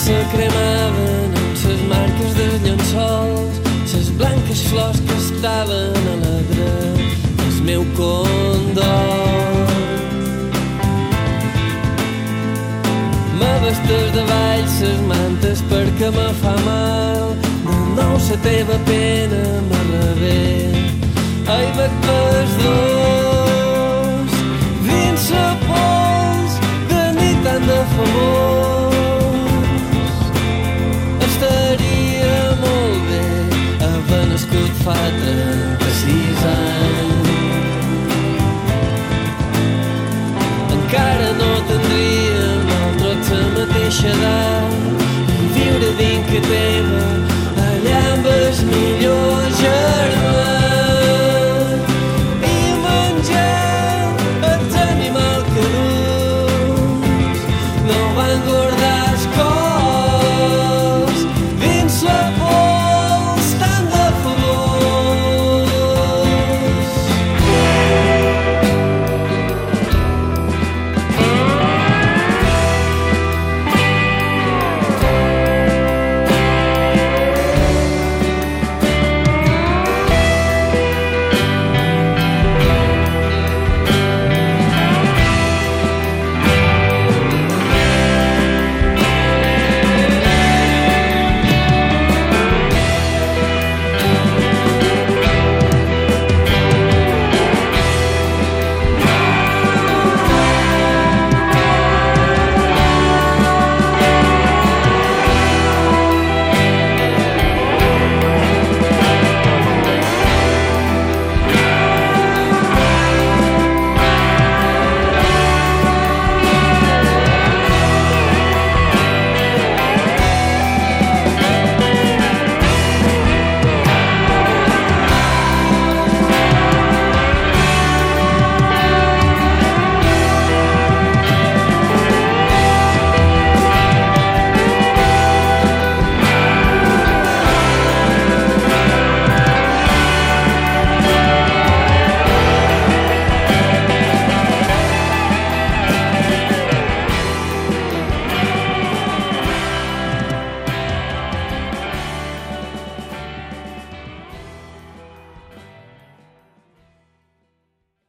se cremaven amb ses marques de llençols, ses blanques flors que estaven a la dreta, el meu condol. Me vestes de ball ses mantes perquè me fa mal, de nou la teva pena me rebé. Ai, bec pels fa 36 anys. Encara no tindríem altres la mateixa edat viure dins que teva